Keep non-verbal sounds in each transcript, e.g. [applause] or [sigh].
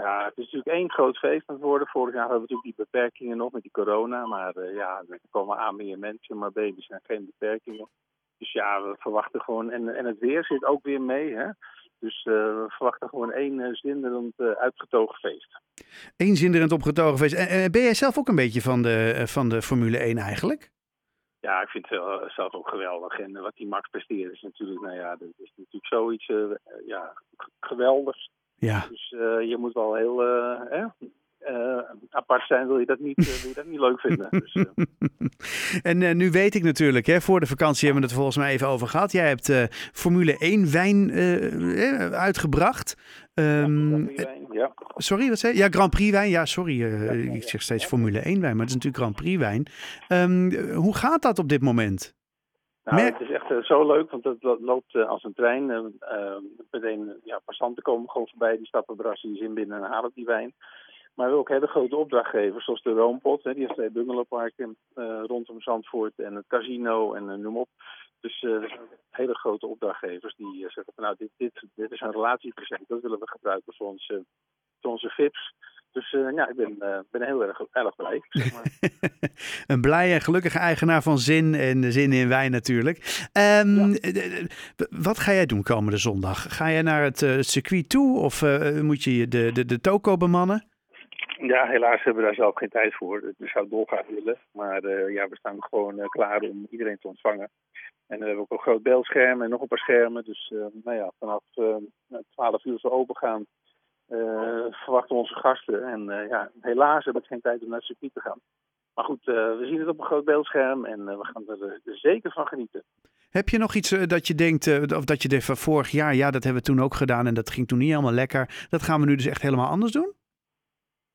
Ja, het is natuurlijk één groot feest aan het worden. Vorig jaar hadden we natuurlijk die beperkingen nog met die corona. Maar uh, ja, er komen aan meer mensen, maar baby's zijn geen beperkingen. Dus ja, we verwachten gewoon. En, en het weer zit ook weer mee. Hè? Dus uh, we verwachten gewoon één uh, zinderend uh, uitgetogen feest. Eén zinderend opgetogen feest. En, ben jij zelf ook een beetje van de, van de Formule 1 eigenlijk? Ja, ik vind het zelf ook geweldig. En wat die Max presteert is natuurlijk, nou ja, dat is natuurlijk zoiets ja, geweldigs. Ja. Dus je moet wel heel eh, uh, apart zijn, wil je dat niet, uh, wil je dat niet leuk vinden. [laughs] Dus, uh. en nu weet ik natuurlijk, hè, voor de vakantie hebben we het volgens mij even over gehad. Jij hebt Formule 1 wijn uitgebracht. Um, ja, ja. Sorry, wat zei je? Ja, Grand Prix wijn. Ja, sorry. ik zeg steeds Formule 1 wijn, maar het is natuurlijk Grand Prix wijn. Um, hoe gaat dat op dit moment? Nou, het is echt uh, zo leuk, want het loopt uh, als een trein. Uh, meteen, ja, passanten komen gewoon voorbij, die stappen brassies in binnen en halen die wijn. Maar we hebben ook hele grote opdrachtgevers, zoals de Roompot. Hè, die heeft twee bungalowparken rondom Zandvoort en het casino en noem op. Dus zijn hele grote opdrachtgevers die zeggen van nou, dit, dit, dit is een relatiepresent, dat willen we gebruiken voor onze, voor onze VIP's. Dus uh, ja, ik ben, uh, ben heel erg, erg blij. Zeg maar. [laughs] een blij en gelukkige eigenaar van zin en zin in wijn natuurlijk. Um, ja. Wat ga jij doen komende zondag? Ga jij naar het uh, circuit toe of moet je de, de, de toko bemannen? Ja, helaas hebben we daar zelf geen tijd voor. Ik zou dolgraag willen. Maar ja, we staan gewoon klaar om iedereen te ontvangen. En we hebben ook een groot beeldscherm en nog een paar schermen. Dus nou ja, vanaf 12 uur zo open gaan verwachten onze gasten. En uh, ja, helaas heb ik geen tijd om naar het circuit te gaan. Maar goed, uh, we zien het op een groot beeldscherm en we gaan er zeker van genieten. Heb je nog iets dat je denkt, of dat je denkt van vorig jaar, ja, dat hebben we toen ook gedaan en dat ging toen niet helemaal lekker. Dat gaan we nu dus echt helemaal anders doen?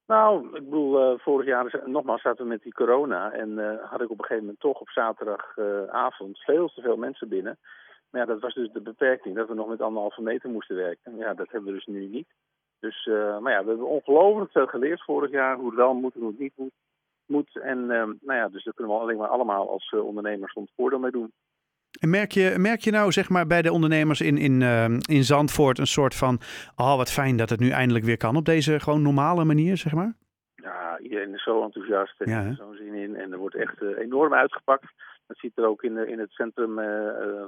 Nou, ik bedoel, vorig jaar, nogmaals, zaten we met die corona. En had ik op een gegeven moment toch op zaterdagavond veel te veel mensen binnen. Maar ja, dat was dus de beperking, dat we nog met anderhalve meter moesten werken. Ja, dat hebben we dus nu niet. Dus, uh, maar ja, we hebben ongelooflijk veel geleerd vorig jaar, hoe het wel moet en hoe het niet moet. moet. En uh, nou ja, dus daar kunnen we alleen maar allemaal als uh, ondernemers ons voordeel mee doen. En merk je, merk je nou zeg maar bij de ondernemers in, in, in Zandvoort een soort van, oh wat fijn dat het nu eindelijk weer kan op deze gewoon normale manier, zeg maar? Ja, iedereen is zo enthousiast en ja, er zo'n zin in en er wordt echt enorm uitgepakt. Dat ziet er ook in, in het centrum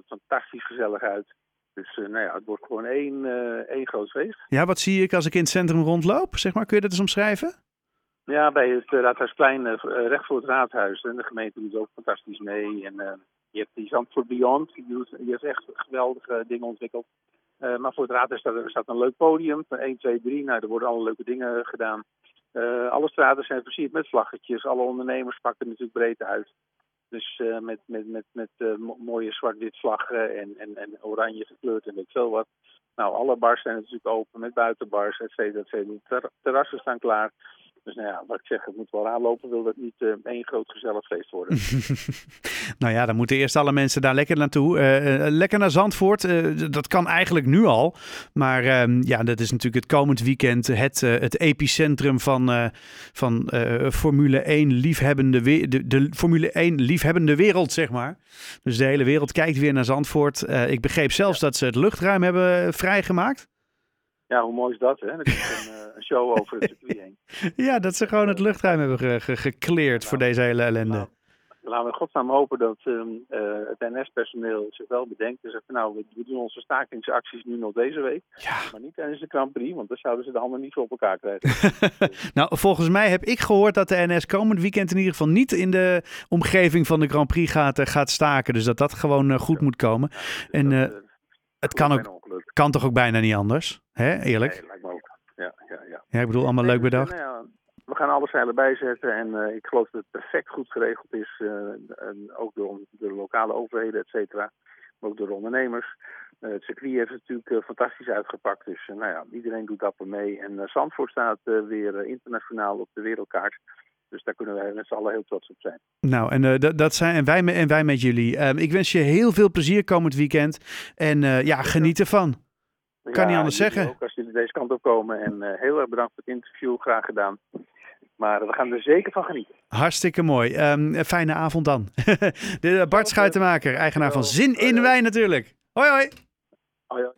fantastisch gezellig uit. Dus uh, nou ja, het wordt gewoon één, uh, één groot feest. Ja, wat zie ik als ik in het centrum rondloop? Zeg maar, kun je dat eens omschrijven? Ja, bij het Raadhuisplein, uh, recht voor het raadhuis. En de gemeente doet ook fantastisch mee. En je hebt die Zandvoort Beyond, die, doet, die heeft echt geweldige dingen ontwikkeld. maar voor het raadhuis staat, staat een leuk podium van 1, 2, 3. Nou, er worden alle leuke dingen gedaan. alle straten zijn versierd met vlaggetjes. Alle ondernemers pakken natuurlijk breed uit. Dus uh, met, met, met, met uh, mooie zwart-wit vlaggen en, en, en oranje gekleurd en weet veel wat. Nou, alle bars zijn natuurlijk open met buitenbars, et cetera, et cetera. Ter terrassen staan klaar. Dus nou ja, wat ik zeg, het moet wel aanlopen, wil dat niet uh, één groot gezellig feest worden. [laughs] nou ja, dan moeten eerst alle mensen daar lekker naartoe. Uh, uh, lekker naar Zandvoort, dat kan eigenlijk nu al. Maar ehm, ja, dat is natuurlijk het komend weekend het, het epicentrum van, van Formule 1 liefhebbende, de, de Formule 1 liefhebbende wereld, zeg maar. Dus de hele wereld kijkt weer naar Zandvoort. ik begreep zelfs ja. dat ze het luchtruim hebben vrijgemaakt. Ja, hoe mooi is dat, hè? Dan komt een, een show over het circuit heen. [laughs] ja, dat ze gewoon het luchtruim hebben ge ge gekleerd nou, voor deze hele ellende. Nou, laten we godsnaam hopen dat um, uh, het NS-personeel zich wel bedenkt en zegt, nou, we, we, doen onze stakingsacties nu nog deze week, ja. maar niet tijdens de Grand Prix, want dan zouden ze de handen niet voor op elkaar krijgen. [laughs] nou, volgens mij heb ik gehoord dat de NS komend weekend in ieder geval niet in de omgeving van de Grand Prix gaat, gaat staken, dus dat dat gewoon uh, goed ja. moet komen. Ja, dus en dat, het kan, ook, kan toch ook bijna niet anders, hè? Eerlijk? Nee, lijkt me ook. Ja, ja, ja. ja ik bedoel, allemaal leuk bedacht. Ja, we gaan alle zeilen bijzetten en uh, ik geloof dat het perfect goed geregeld is. Uh, en ook door de lokale overheden, et cetera. Maar ook door de ondernemers. Uh, het circuit heeft het natuurlijk fantastisch uitgepakt. Dus nou ja, iedereen doet dapper mee. En Zandvoort staat weer internationaal op de wereldkaart. Dus daar kunnen wij met z'n allen heel trots op zijn. Nou, en, uh, dat zijn en wij, en wij met jullie. Ik wens je heel veel plezier komend weekend. En uh, ja, geniet ervan. Kan ja, niet anders zeggen. Ook als jullie deze kant op komen. En uh, heel erg bedankt voor het interview. Graag gedaan. Maar we gaan er zeker van genieten. Hartstikke mooi. Um, fijne avond dan. [laughs] de Bart Schuitenmaker, eigenaar van Zin in Wijn natuurlijk. Hoi hoi. hoi, hoi.